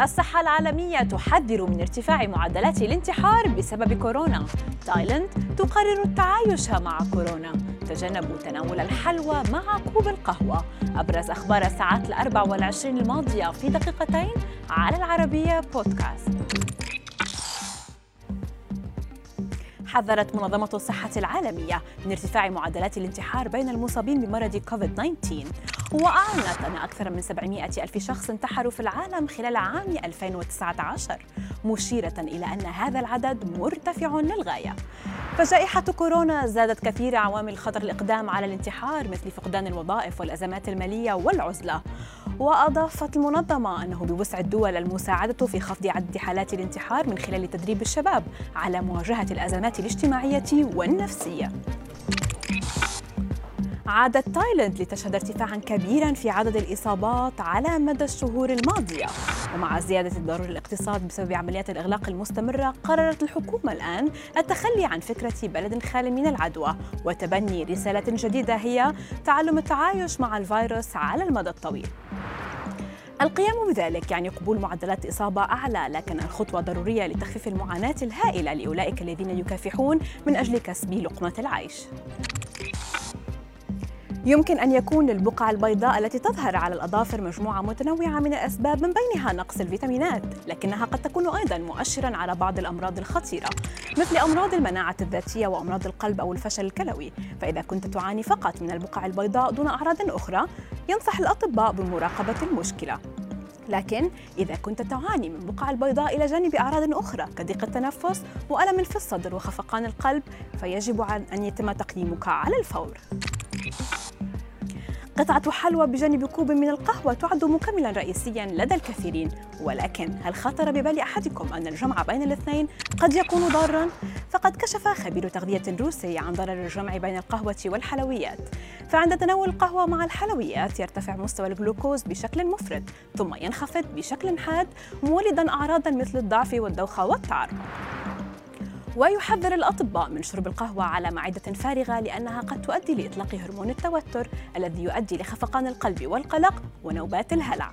الصحة العالمية تحذر من ارتفاع معدلات الانتحار بسبب كورونا. تايلاند تقرر التعايش مع كورونا. تجنبوا تناول الحلوى مع كوب القهوة. أبرز أخبار الساعات الأربع والعشرين الماضية في دقيقتين على العربية بودكاست. حذرت منظمة الصحة العالمية من ارتفاع معدلات الانتحار بين المصابين بمرض كوفيد 19 وأعلنت أن أكثر من 700 ألف شخص انتحروا في العالم خلال عام 2019 مشيرة إلى أن هذا العدد مرتفع للغاية. فجائحة كورونا زادت كثير عوامل خطر الإقدام على الانتحار مثل فقدان الوظائف والأزمات المالية والعزلة. وأضافت المنظمة أنه بوسع الدول المساعدة في خفض عدد حالات الانتحار من خلال تدريب الشباب على مواجهة الأزمات الاجتماعية والنفسية. عادت تايلاند لتشهد ارتفاعا كبيرا في عدد الإصابات على مدى الشهور الماضية. ومع زيادة الضرر الاقتصاد بسبب عمليات الإغلاق المستمرة قررت الحكومة الآن التخلي عن فكرة بلد خال من العدوى. وتبني رسالة جديدة هي تعلم التعايش مع الفيروس على المدى الطويل. القيام بذلك يعني قبول معدلات إصابة أعلى لكن الخطوة ضرورية لتخفيف المعاناة الهائلة لأولئك الذين يكافحون من أجل كسب لقمة العيش. يمكن أن يكون للبقع البيضاء التي تظهر على الأظافر مجموعة متنوعة من الأسباب من بينها نقص الفيتامينات لكنها قد تكون أيضا مؤشرا على بعض الأمراض الخطيرة مثل أمراض المناعة الذاتية وأمراض القلب أو الفشل الكلوي. فإذا كنت تعاني فقط من البقع البيضاء دون أعراض أخرى ينصح الأطباء بمراقبة المشكلة. لكن إذا كنت تعاني من بقع البيضاء إلى جانب أعراض أخرى كضيق التنفس وألم في الصدر وخفقان القلب فيجب أن يتم تقييمك على الفور. قطعة حلوى بجانب كوب من القهوة تعد مكملا رئيسيا لدى الكثيرين. ولكن هل خطر ببال أحدكم أن الجمع بين الاثنين قد يكون ضارا؟ فقد كشف خبير تغذية روسي عن ضرر الجمع بين القهوة والحلويات. فعند تناول القهوة مع الحلويات يرتفع مستوى الجلوكوز بشكل مفرط ثم ينخفض بشكل حاد مولدا أعراضا مثل الضعف والدوخة والتعرق ويحذر الأطباء من شرب القهوة على معدة فارغة لأنها قد تؤدي لإطلاق هرمون التوتر الذي يؤدي لخفقان القلب والقلق ونوبات الهلع.